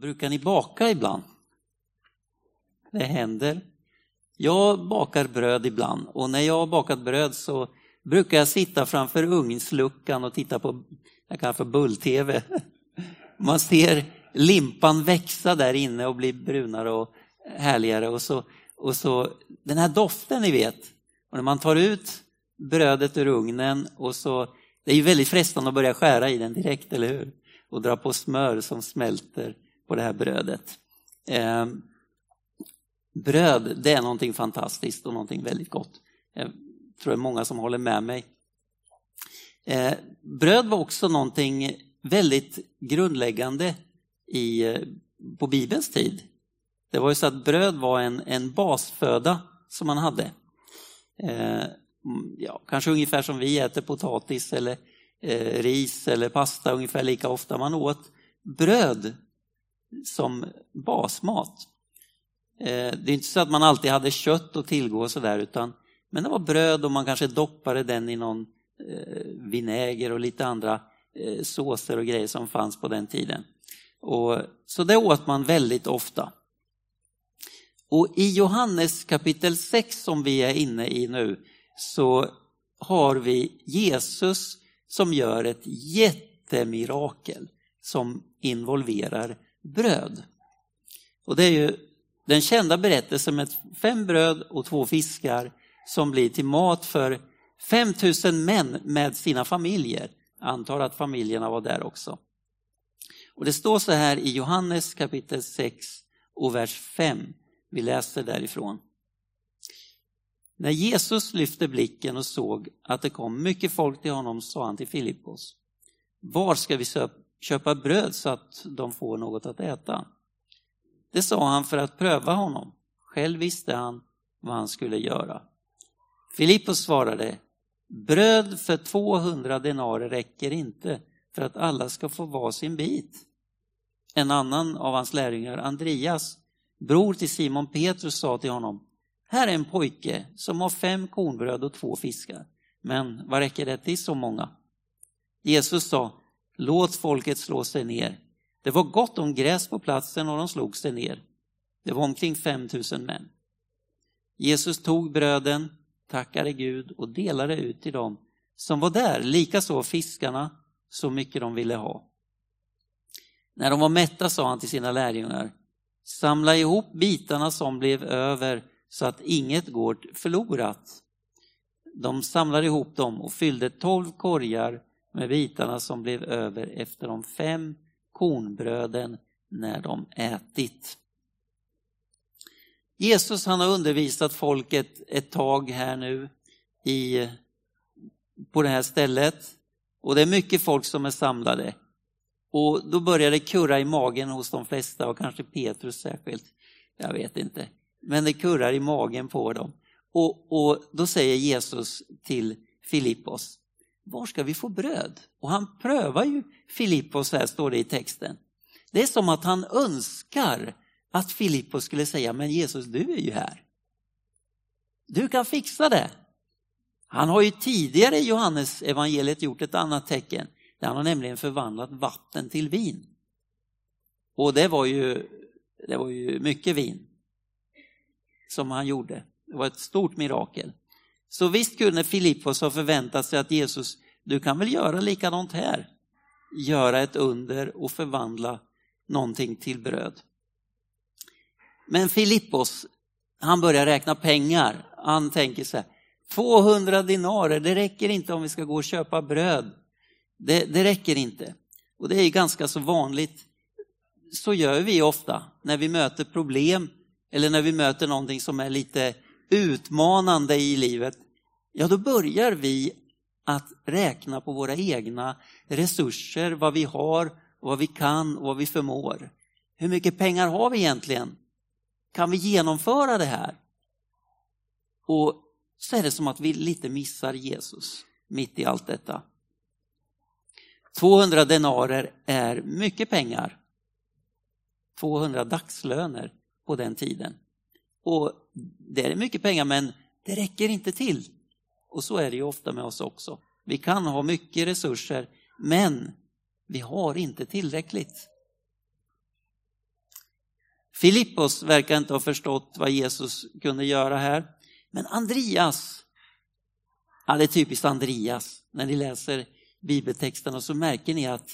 Brukar ni baka ibland? Det händer. Jag bakar bröd ibland och när jag har bakat bröd så brukar jag sitta framför ugnsluckan och titta på, jag kallar för bull-tv. Man ser limpan växa där inne och bli brunare och härligare och så, och så den här doften ni vet, och när man tar ut brödet ur ugnen och så, det är ju väldigt frestande att börja skära i den direkt, eller hur? Och dra på smör som smälter på det här brödet. Eh, bröd, det är någonting fantastiskt och någonting väldigt gott. Jag tror det är många som håller med mig. Eh, bröd var också någonting väldigt grundläggande i, eh, på Bibelns tid. Det var ju så att bröd var en, en basföda som man hade. Eh, ja, kanske ungefär som vi äter potatis eller eh, ris eller pasta ungefär lika ofta. Man åt bröd som basmat. Eh, det är inte så att man alltid hade kött att tillgå och sådär utan men det var bröd och man kanske doppade den i någon eh, vinäger och lite andra eh, såser och grejer som fanns på den tiden. Och, så det åt man väldigt ofta. Och i Johannes kapitel 6 som vi är inne i nu så har vi Jesus som gör ett jättemirakel som involverar bröd. Och det är ju den kända berättelsen med fem bröd och två fiskar som blir till mat för 5000 män med sina familjer. Jag antar att familjerna var där också. Och Det står så här i Johannes kapitel 6 och vers 5. Vi läser därifrån. När Jesus lyfte blicken och såg att det kom mycket folk till honom sa han till Filippos. Var ska vi köpa bröd så att de får något att äta? Det sa han för att pröva honom. Själv visste han vad han skulle göra. Filippos svarade, bröd för 200 denarer räcker inte för att alla ska få var sin bit. En annan av hans lärjungar, Andreas, bror till Simon Petrus, sa till honom, här är en pojke som har fem kornbröd och två fiskar. Men vad räcker det till så många? Jesus sa, låt folket slå sig ner. Det var gott om gräs på platsen och de slog sig ner. Det var omkring 5000 män. Jesus tog bröden, tackade Gud och delade ut till dem som var där, likaså fiskarna, så mycket de ville ha. När de var mätta sa han till sina lärjungar, samla ihop bitarna som blev över så att inget går förlorat. De samlade ihop dem och fyllde tolv korgar med bitarna som blev över efter de fem kornbröden när de ätit. Jesus han har undervisat folket ett tag här nu i, på det här stället och det är mycket folk som är samlade. Och då börjar det kurra i magen hos de flesta och kanske Petrus särskilt. Jag vet inte. Men det kurrar i magen på dem. Och, och då säger Jesus till Filippos, var ska vi få bröd? Och han prövar ju Filippos, här står det i texten. Det är som att han önskar att Filippos skulle säga, men Jesus du är ju här. Du kan fixa det. Han har ju tidigare i Johannes evangeliet gjort ett annat tecken. Där han har nämligen förvandlat vatten till vin. Och det var ju, det var ju mycket vin som han gjorde. Det var ett stort mirakel. Så visst kunde Filippos ha förväntat sig att Jesus, du kan väl göra likadant här? Göra ett under och förvandla någonting till bröd. Men Filippos, han börjar räkna pengar. Han tänker så här, 200 dinarer, det räcker inte om vi ska gå och köpa bröd. Det, det räcker inte. Och det är ganska så vanligt. Så gör vi ofta när vi möter problem eller när vi möter någonting som är lite utmanande i livet. Ja, då börjar vi att räkna på våra egna resurser, vad vi har, vad vi kan och vad vi förmår. Hur mycket pengar har vi egentligen? Kan vi genomföra det här? Och så är det som att vi lite missar Jesus mitt i allt detta. 200 denarer är mycket pengar. 200 dagslöner på den tiden. Och Det är mycket pengar men det räcker inte till. Och så är det ju ofta med oss också. Vi kan ha mycket resurser men vi har inte tillräckligt. Filippos verkar inte ha förstått vad Jesus kunde göra här. Men Andreas, ja det är typiskt Andreas, när ni läser bibeltexterna så märker ni att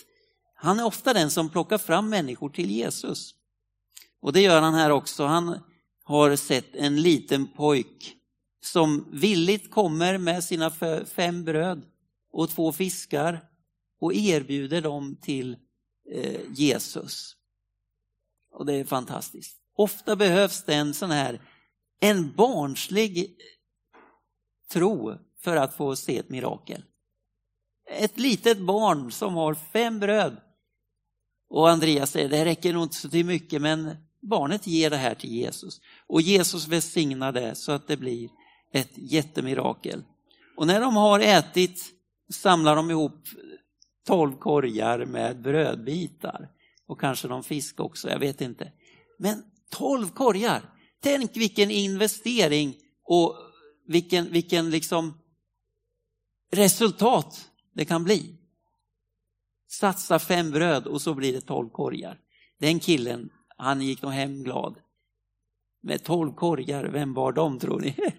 han är ofta den som plockar fram människor till Jesus. Och det gör han här också. Han har sett en liten pojk som villigt kommer med sina fem bröd och två fiskar och erbjuder dem till eh, Jesus. Och det är fantastiskt. Ofta behövs det en sån här, en barnslig tro för att få se ett mirakel. Ett litet barn som har fem bröd. Och Andreas säger, det räcker nog inte så till mycket, men barnet ger det här till Jesus. Och Jesus välsignar det så att det blir ett jättemirakel. Och när de har ätit samlar de ihop tolv korgar med brödbitar. Och kanske någon fisk också, jag vet inte. Men tolv korgar! Tänk vilken investering och vilken, vilken liksom resultat det kan bli. Satsa fem bröd och så blir det tolv korgar. Den killen, han gick nog hem glad. Med tolv korgar, vem var de tror ni?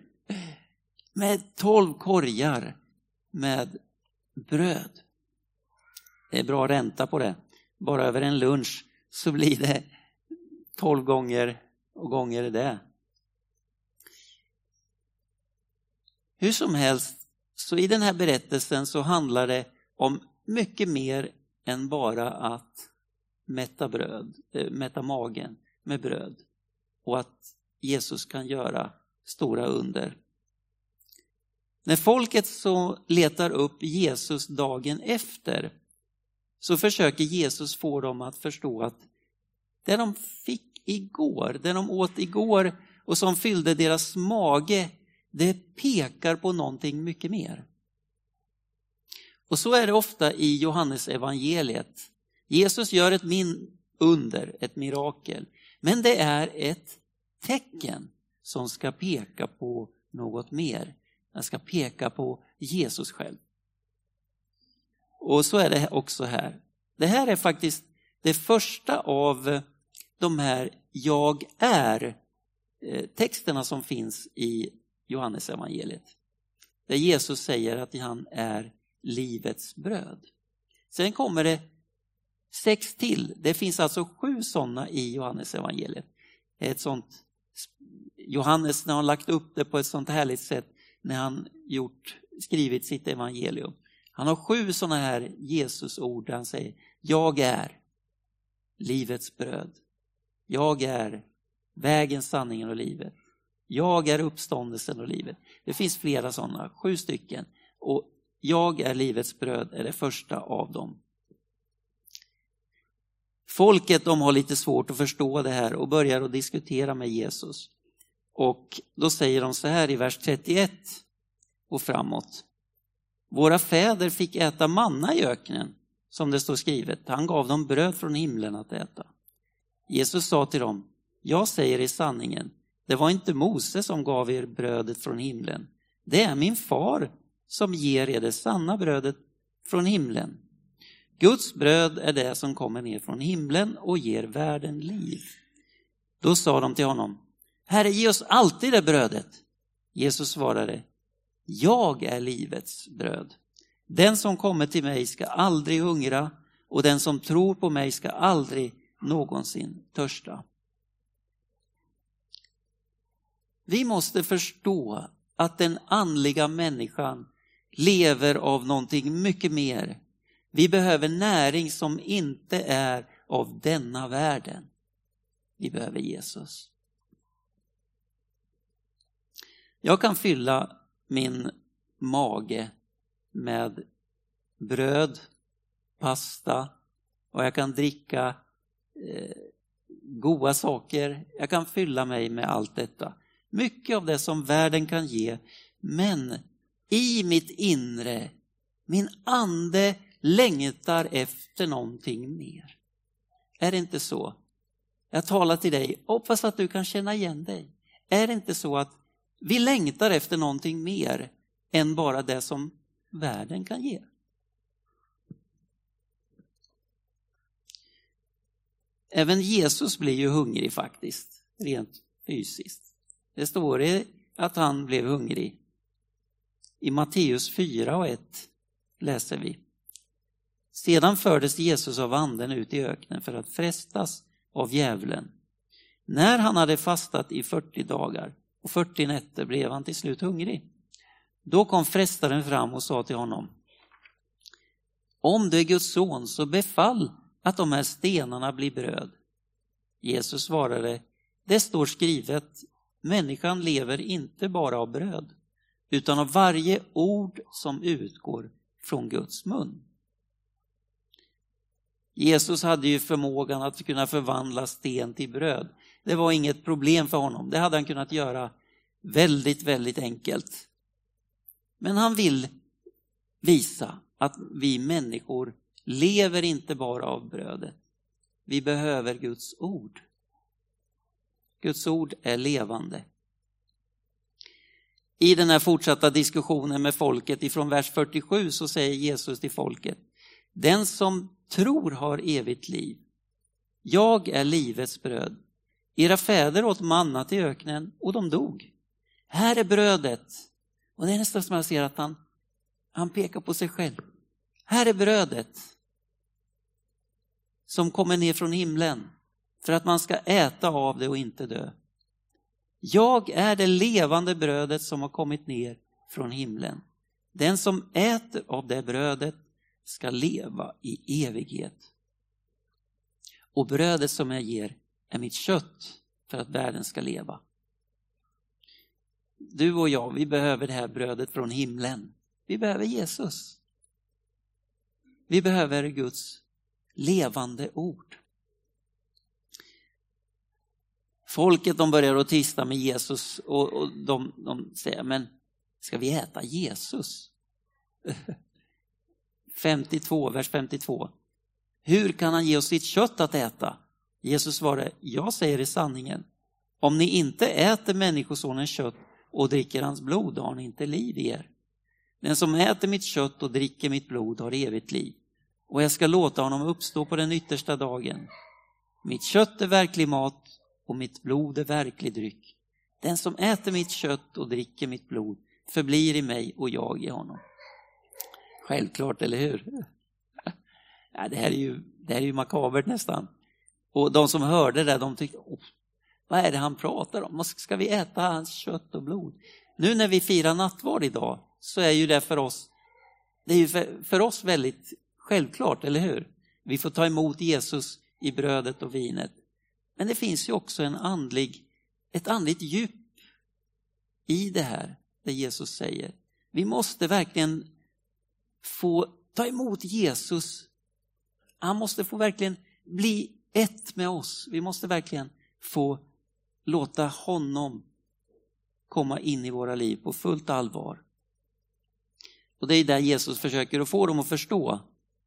med tolv korgar med bröd. Det är bra ränta på det. Bara över en lunch så blir det tolv gånger och gånger det. Hur som helst, så i den här berättelsen så handlar det om mycket mer än bara att mätta, bröd, eh, mätta magen med bröd och att Jesus kan göra stora under. När folket så letar upp Jesus dagen efter så försöker Jesus få dem att förstå att det de fick igår, det de åt igår och som fyllde deras mage, det pekar på någonting mycket mer. Och så är det ofta i Johannes evangeliet. Jesus gör ett min under, ett mirakel, men det är ett tecken som ska peka på något mer. Den ska peka på Jesus själv. Och så är det också här. Det här är faktiskt det första av de här jag är' eh, texterna som finns i Johannes evangeliet. Där Jesus säger att han är livets bröd. Sen kommer det sex till. Det finns alltså sju sådana i Johannes evangeliet. Ett sånt, Johannes när han lagt upp det på ett sånt härligt sätt när han gjort, skrivit sitt evangelium. Han har sju sådana här Jesusord där han säger Jag är livets bröd. Jag är vägen, sanningen och livet. Jag är uppståndelsen och livet. Det finns flera sådana, sju stycken. Och jag är livets bröd är det första av dem. Folket de har lite svårt att förstå det här och börjar att diskutera med Jesus. Och då säger de så här i vers 31 och framåt. Våra fäder fick äta manna i öknen, som det står skrivet. Han gav dem bröd från himlen att äta. Jesus sa till dem, jag säger i sanningen, det var inte Mose som gav er brödet från himlen. Det är min far som ger er det sanna brödet från himlen. Guds bröd är det som kommer ner från himlen och ger världen liv. Då sa de till honom, Herre ge oss alltid det brödet. Jesus svarade, jag är livets bröd. Den som kommer till mig ska aldrig hungra och den som tror på mig ska aldrig någonsin törsta. Vi måste förstå att den andliga människan lever av någonting mycket mer. Vi behöver näring som inte är av denna världen. Vi behöver Jesus. Jag kan fylla min mage med bröd, pasta och jag kan dricka eh, goda saker. Jag kan fylla mig med allt detta. Mycket av det som världen kan ge. Men i mitt inre, min ande längtar efter någonting mer. Är det inte så? Jag talar till dig, hoppas att du kan känna igen dig. Är det inte så att vi längtar efter någonting mer än bara det som världen kan ge. Även Jesus blir ju hungrig faktiskt, rent fysiskt. Det står det att han blev hungrig. I Matteus 4 och 1 läser vi. Sedan fördes Jesus av anden ut i öknen för att frestas av djävulen. När han hade fastat i 40 dagar och 40 nätter blev han till slut hungrig. Då kom frestaren fram och sa till honom Om du är Guds son så befall att de här stenarna blir bröd. Jesus svarade Det står skrivet Människan lever inte bara av bröd utan av varje ord som utgår från Guds mun. Jesus hade ju förmågan att kunna förvandla sten till bröd. Det var inget problem för honom. Det hade han kunnat göra väldigt, väldigt enkelt. Men han vill visa att vi människor lever inte bara av brödet. Vi behöver Guds ord. Guds ord är levande. I den här fortsatta diskussionen med folket ifrån vers 47 så säger Jesus till folket Den som tror har evigt liv. Jag är livets bröd. Era fäder åt mannat i öknen och de dog. Här är brödet. Och det är nästan som jag ser att han, han pekar på sig själv. Här är brödet som kommer ner från himlen för att man ska äta av det och inte dö. Jag är det levande brödet som har kommit ner från himlen. Den som äter av det brödet ska leva i evighet. Och brödet som jag ger är mitt kött för att världen ska leva. Du och jag, vi behöver det här brödet från himlen. Vi behöver Jesus. Vi behöver Guds levande ord. Folket de börjar att tista med Jesus och, och de, de säger, men ska vi äta Jesus? 52, vers 52. Hur kan han ge oss sitt kött att äta? Jesus svarade, jag säger i sanningen, om ni inte äter Människosonens kött och dricker hans blod har ni inte liv i er. Den som äter mitt kött och dricker mitt blod har evigt liv och jag ska låta honom uppstå på den yttersta dagen. Mitt kött är verklig mat och mitt blod är verklig dryck. Den som äter mitt kött och dricker mitt blod förblir i mig och jag i honom. Självklart, eller hur? Ja, det, här är ju, det här är ju makabert nästan. Och de som hörde det, de tyckte, oh, vad är det han pratar om? Ska vi äta hans kött och blod? Nu när vi firar nattvard idag så är ju det för oss, det är ju för, för oss väldigt självklart, eller hur? Vi får ta emot Jesus i brödet och vinet. Men det finns ju också en andlig, ett andligt djup i det här, det Jesus säger. Vi måste verkligen få ta emot Jesus. Han måste få verkligen bli ett med oss. Vi måste verkligen få låta honom komma in i våra liv på fullt allvar. Och det är där Jesus försöker att få dem att förstå.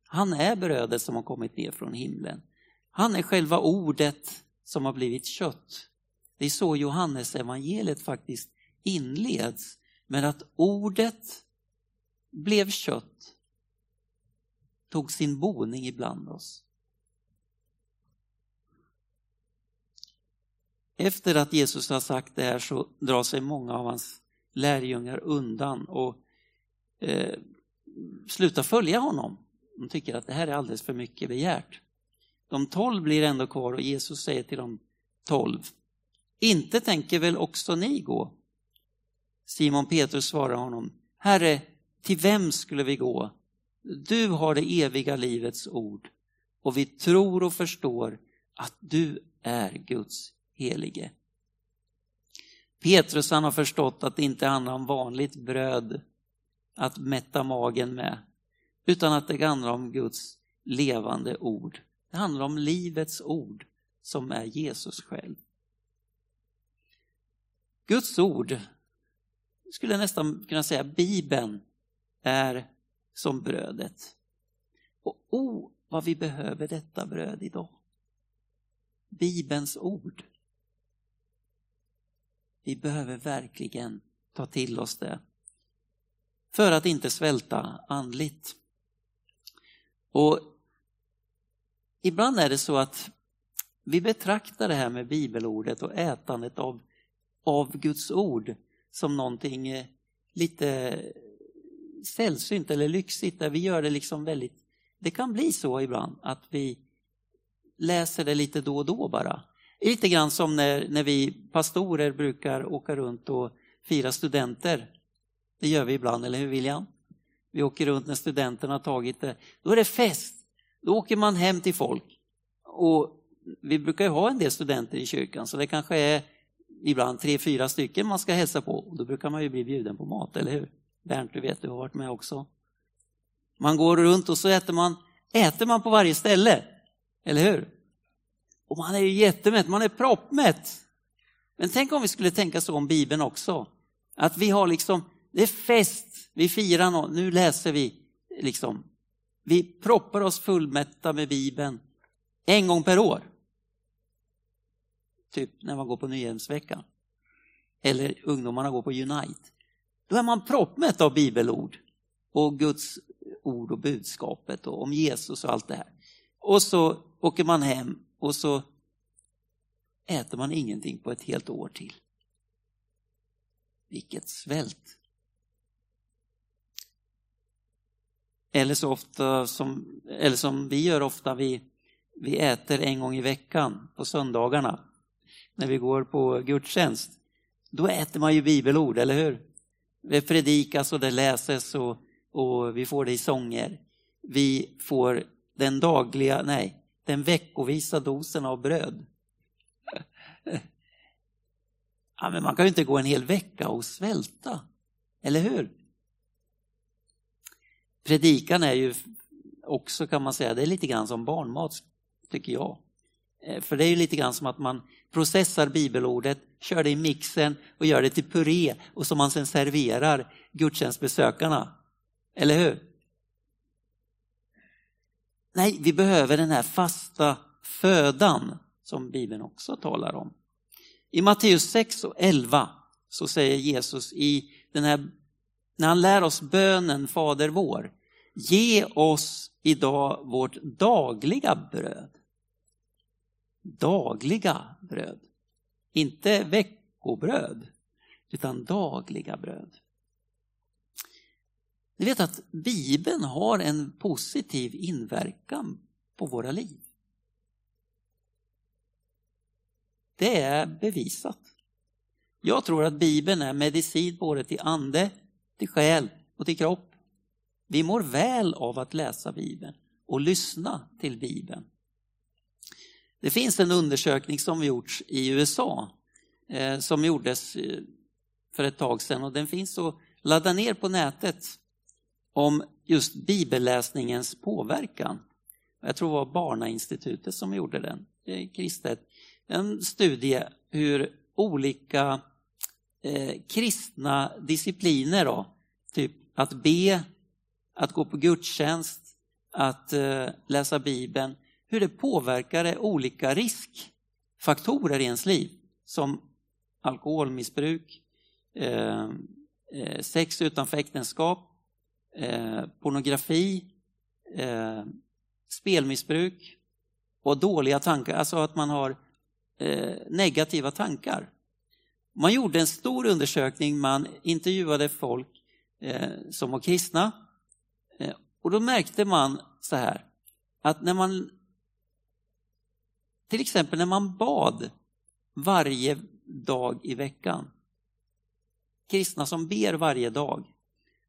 Han är brödet som har kommit ner från himlen. Han är själva ordet som har blivit kött. Det är så Johannes evangeliet faktiskt inleds med att ordet blev kött, tog sin boning ibland oss. Efter att Jesus har sagt det här så drar sig många av hans lärjungar undan och eh, slutar följa honom. De tycker att det här är alldeles för mycket begärt. De tolv blir ändå kvar och Jesus säger till de tolv, inte tänker väl också ni gå? Simon Petrus svarar honom, Herre, till vem skulle vi gå? Du har det eviga livets ord och vi tror och förstår att du är Guds helige. Petrus han har förstått att det inte handlar om vanligt bröd att mätta magen med, utan att det handlar om Guds levande ord. Det handlar om livets ord som är Jesus själv. Guds ord, skulle jag nästan kunna säga Bibeln, är som brödet. Och oh, vad vi behöver detta bröd idag. Bibelns ord. Vi behöver verkligen ta till oss det. För att inte svälta andligt. Och ibland är det så att vi betraktar det här med bibelordet och ätandet av, av Guds ord som någonting eh, lite sällsynt eller lyxigt där vi gör det liksom väldigt, det kan bli så ibland att vi läser det lite då och då bara. Lite grann som när, när vi pastorer brukar åka runt och fira studenter. Det gör vi ibland, eller hur William? Vi åker runt när studenterna har tagit det. Då är det fest. Då åker man hem till folk. Och vi brukar ju ha en del studenter i kyrkan så det kanske är ibland tre, fyra stycken man ska hälsa på. Och då brukar man ju bli bjuden på mat, eller hur? Bernt, du vet, du har varit med också. Man går runt och så äter man, äter man på varje ställe, eller hur? Och man är ju jättemätt, man är proppmätt. Men tänk om vi skulle tänka så om Bibeln också. Att vi har liksom, det är fest, vi firar något, nu läser vi liksom. Vi proppar oss fullmätta med Bibeln en gång per år. Typ när man går på Nyhemsveckan. Eller ungdomarna går på Unite. Då är man proppmätt av bibelord och Guds ord och budskapet och om Jesus och allt det här. Och så åker man hem och så äter man ingenting på ett helt år till. Vilket svält! Eller så ofta som, eller som vi gör ofta, vi, vi äter en gång i veckan på söndagarna när vi går på gudstjänst. Då äter man ju bibelord, eller hur? Det predikas och det läses och, och vi får det i sånger. Vi får den dagliga, nej, den veckovisa dosen av bröd. Ja, men man kan ju inte gå en hel vecka och svälta, eller hur? Predikan är ju också kan man säga, det är lite grann som barnmat tycker jag. Eh, för det är ju lite grann som att man processar bibelordet, kör det i mixen och gör det till puré och som man sen serverar gudstjänstbesökarna. Eller hur? Nej, vi behöver den här fasta födan som Bibeln också talar om. I Matteus 6 och 11 så säger Jesus i den här, när han lär oss bönen Fader vår, ge oss idag vårt dagliga bröd dagliga bröd. Inte veckobröd, utan dagliga bröd. Ni vet att Bibeln har en positiv inverkan på våra liv. Det är bevisat. Jag tror att Bibeln är medicin både till ande, till själ och till kropp. Vi mår väl av att läsa Bibeln och lyssna till Bibeln. Det finns en undersökning som gjorts i USA eh, som gjordes eh, för ett tag sedan och den finns att ladda ner på nätet om just bibelläsningens påverkan. Jag tror det var Barnainstitutet som gjorde den, eh, kristet. En studie hur olika eh, kristna discipliner, då, typ att be, att gå på gudstjänst, att eh, läsa Bibeln, hur det påverkar olika riskfaktorer i ens liv som alkoholmissbruk, eh, eh, sex utanför äktenskap, eh, pornografi, spelmissbruk och dåliga tankar, alltså att man har negativa tankar. Man gjorde en stor undersökning, man intervjuade folk som var kristna och då märkte man så här att när man till exempel när man bad varje dag i veckan, kristna som ber varje dag,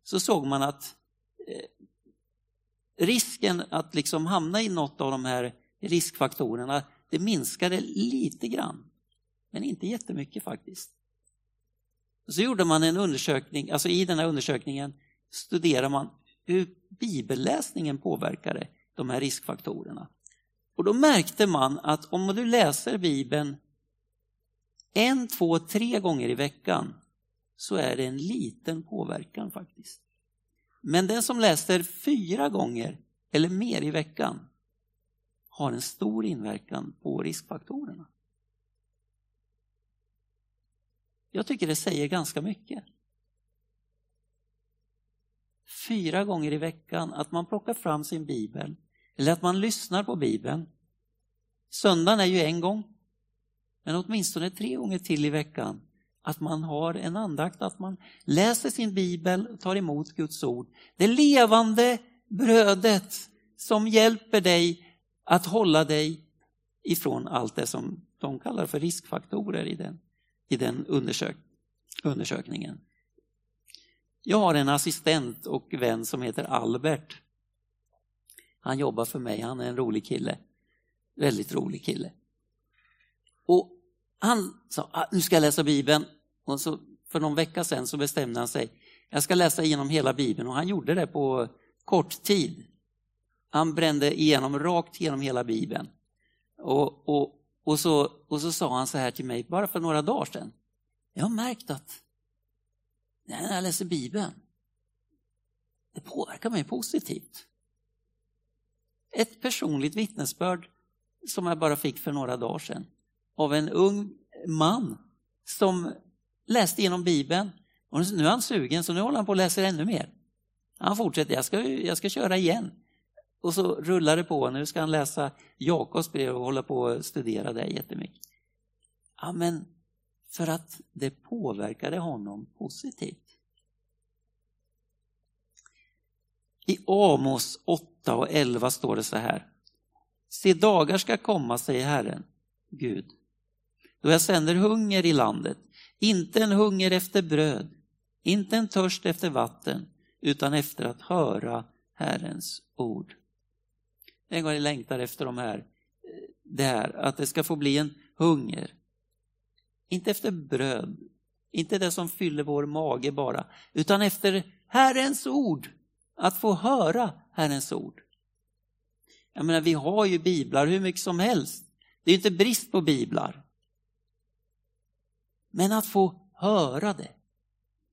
så såg man att eh, risken att liksom hamna i något av de här riskfaktorerna, det minskade lite grann. Men inte jättemycket faktiskt. Så gjorde man en undersökning, alltså i den här undersökningen studerar man hur bibelläsningen påverkade de här riskfaktorerna. Och då märkte man att om du läser Bibeln en, två, tre gånger i veckan så är det en liten påverkan faktiskt. Men den som läser fyra gånger eller mer i veckan har en stor inverkan på riskfaktorerna. Jag tycker det säger ganska mycket. Fyra gånger i veckan, att man plockar fram sin bibel eller att man lyssnar på Bibeln Söndagen är ju en gång, men åtminstone tre gånger till i veckan. Att man har en andakt, att man läser sin bibel och tar emot Guds ord. Det levande brödet som hjälper dig att hålla dig ifrån allt det som de kallar för riskfaktorer i den, i den undersök, undersökningen. Jag har en assistent och vän som heter Albert. Han jobbar för mig, han är en rolig kille. Väldigt rolig kille. Och han sa, ah, nu ska jag läsa Bibeln. Och så, för någon vecka sedan så bestämde han sig, jag ska läsa igenom hela Bibeln och han gjorde det på kort tid. Han brände igenom, rakt igenom hela Bibeln. Och, och, och, så, och så sa han så här till mig, bara för några dagar sedan. Jag har märkt att när jag läser Bibeln, det påverkar mig positivt. Ett personligt vittnesbörd som jag bara fick för några dagar sedan av en ung man som läste igenom Bibeln och nu är han sugen så nu håller han på att läsa ännu mer. Han fortsätter, jag ska, jag ska köra igen. Och så rullar det på, nu ska han läsa Jakobs brev och hålla på att studera det jättemycket. Ja, men för att det påverkade honom positivt. I Amos 8 och 11 står det så här. Se dagar ska komma, säger Herren, Gud, då jag sänder hunger i landet, inte en hunger efter bröd, inte en törst efter vatten, utan efter att höra Herrens ord. En gång jag längtar efter de här, det här, att det ska få bli en hunger. Inte efter bröd, inte det som fyller vår mage bara, utan efter Herrens ord. Att få höra Herrens ord. Jag menar, vi har ju biblar hur mycket som helst. Det är inte brist på biblar. Men att få höra det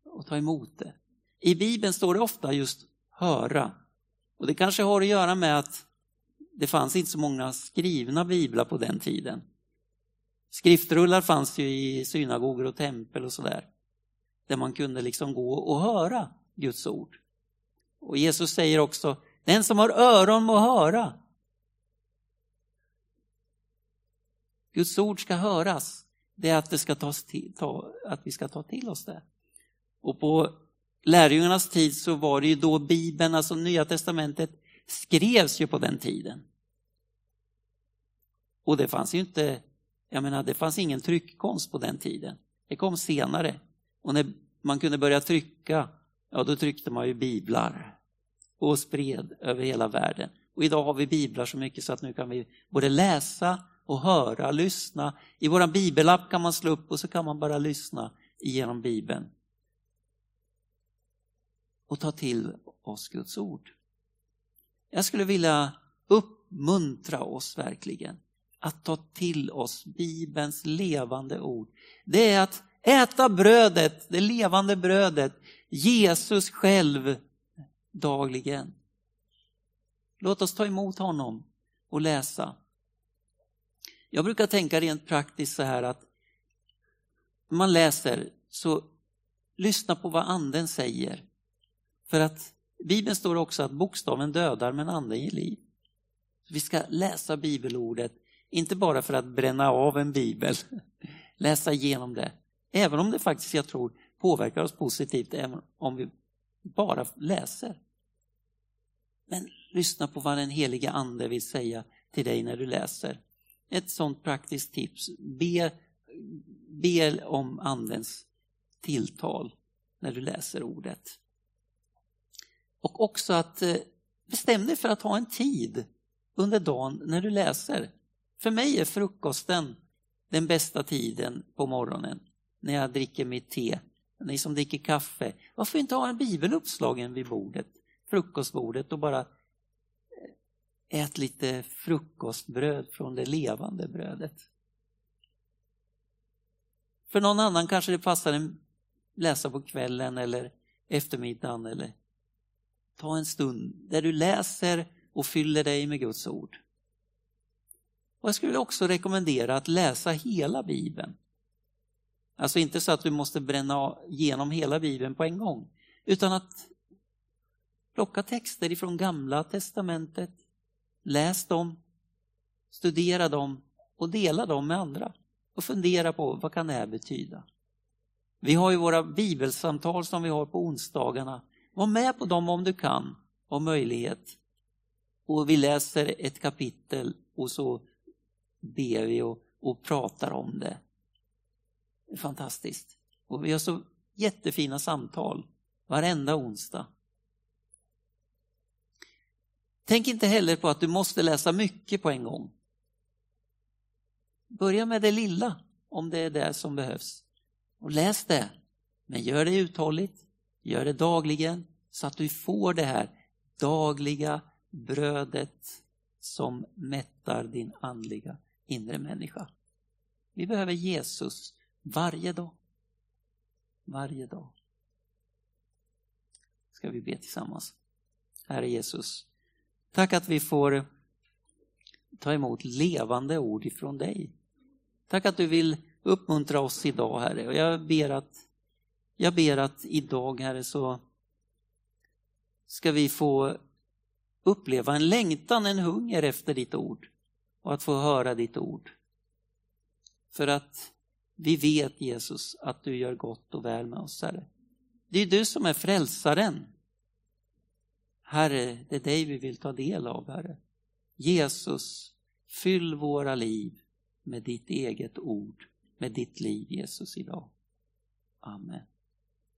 och ta emot det. I Bibeln står det ofta just höra. Och det kanske har att göra med att det fanns inte så många skrivna biblar på den tiden. Skriftrullar fanns ju i synagogor och tempel och sådär. Där man kunde liksom gå och höra Guds ord. Och Jesus säger också, den som har öron må höra. Guds ord ska höras. Det är att, det ska tas till, ta, att vi ska ta till oss det. Och på lärjungarnas tid så var det ju då Bibeln, alltså Nya Testamentet, skrevs ju på den tiden. Och det fanns ju inte, jag menar det fanns ingen tryckkonst på den tiden. Det kom senare. Och när man kunde börja trycka, ja då tryckte man ju biblar och spred över hela världen. Och idag har vi biblar så mycket så att nu kan vi både läsa och höra, lyssna. I vår bibelapp kan man slå upp och så kan man bara lyssna igenom bibeln. Och ta till oss Guds ord. Jag skulle vilja uppmuntra oss verkligen att ta till oss Bibelns levande ord. Det är att äta brödet, det levande brödet, Jesus själv dagligen. Låt oss ta emot honom och läsa. Jag brukar tänka rent praktiskt så här att när man läser så lyssna på vad anden säger. För att Bibeln står också att bokstaven dödar men anden ger liv. Vi ska läsa bibelordet, inte bara för att bränna av en bibel, läsa igenom det. Även om det faktiskt, jag tror, påverkar oss positivt, även om vi bara läser. Men lyssna på vad den heliga ande vill säga till dig när du läser. Ett sånt praktiskt tips. Be, be om andens tilltal när du läser ordet. Och också att eh, bestäm dig för att ha en tid under dagen när du läser. För mig är frukosten den bästa tiden på morgonen när jag dricker mitt te. Ni som dricker kaffe, varför inte ha en bibel uppslagen vid bordet, frukostbordet och bara eh, ät lite frukostbröd från det levande brödet. För någon annan kanske det passar att läsa på kvällen eller eftermiddagen eller ta en stund där du läser och fyller dig med Guds ord. Och jag skulle också rekommendera att läsa hela Bibeln. Alltså inte så att du måste bränna igenom hela Bibeln på en gång, utan att plocka texter ifrån Gamla Testamentet, läs dem, studera dem och dela dem med andra och fundera på vad kan det här betyda. Vi har ju våra bibelsamtal som vi har på onsdagarna. Var med på dem om du kan och möjlighet. Och vi läser ett kapitel och så ber vi och, och pratar om det det är fantastiskt. Och vi har så jättefina samtal varenda onsdag. Tänk inte heller på att du måste läsa mycket på en gång. Börja med det lilla, om det är det som behövs. Och läs det, men gör det uthålligt, gör det dagligen så att du får det här dagliga brödet som mättar din andliga inre människa. Vi behöver Jesus varje dag. Varje dag. Ska vi be tillsammans. Herre Jesus, tack att vi får ta emot levande ord ifrån dig. Tack att du vill uppmuntra oss idag, Herre. Och jag ber att, jag ber att idag, Herre, så ska vi få uppleva en längtan, en hunger efter ditt ord och att få höra ditt ord. För att vi vet, Jesus, att du gör gott och väl med oss, Herre. Det är du som är frälsaren. Herre, det är dig vi vill ta del av, Herre. Jesus, fyll våra liv med ditt eget ord, med ditt liv, Jesus, idag. Amen.